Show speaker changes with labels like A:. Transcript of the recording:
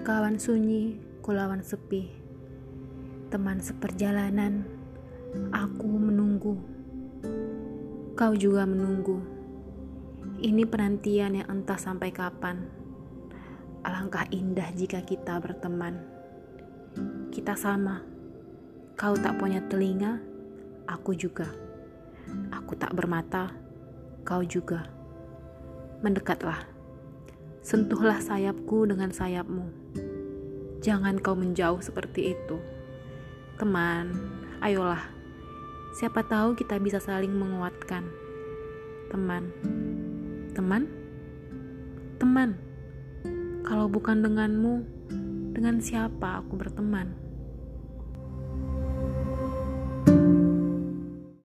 A: Kawan sunyi, kulawan sepi. Teman seperjalanan, aku menunggu. Kau juga menunggu. Ini penantian yang entah sampai kapan. Alangkah indah jika kita berteman. Kita sama. Kau tak punya telinga, aku juga. Aku tak bermata, kau juga. Mendekatlah. Sentuhlah sayapku dengan sayapmu. Jangan kau menjauh seperti itu. Teman, ayolah. Siapa tahu kita bisa saling menguatkan. Teman. Teman? Teman. Kalau bukan denganmu, dengan siapa aku berteman?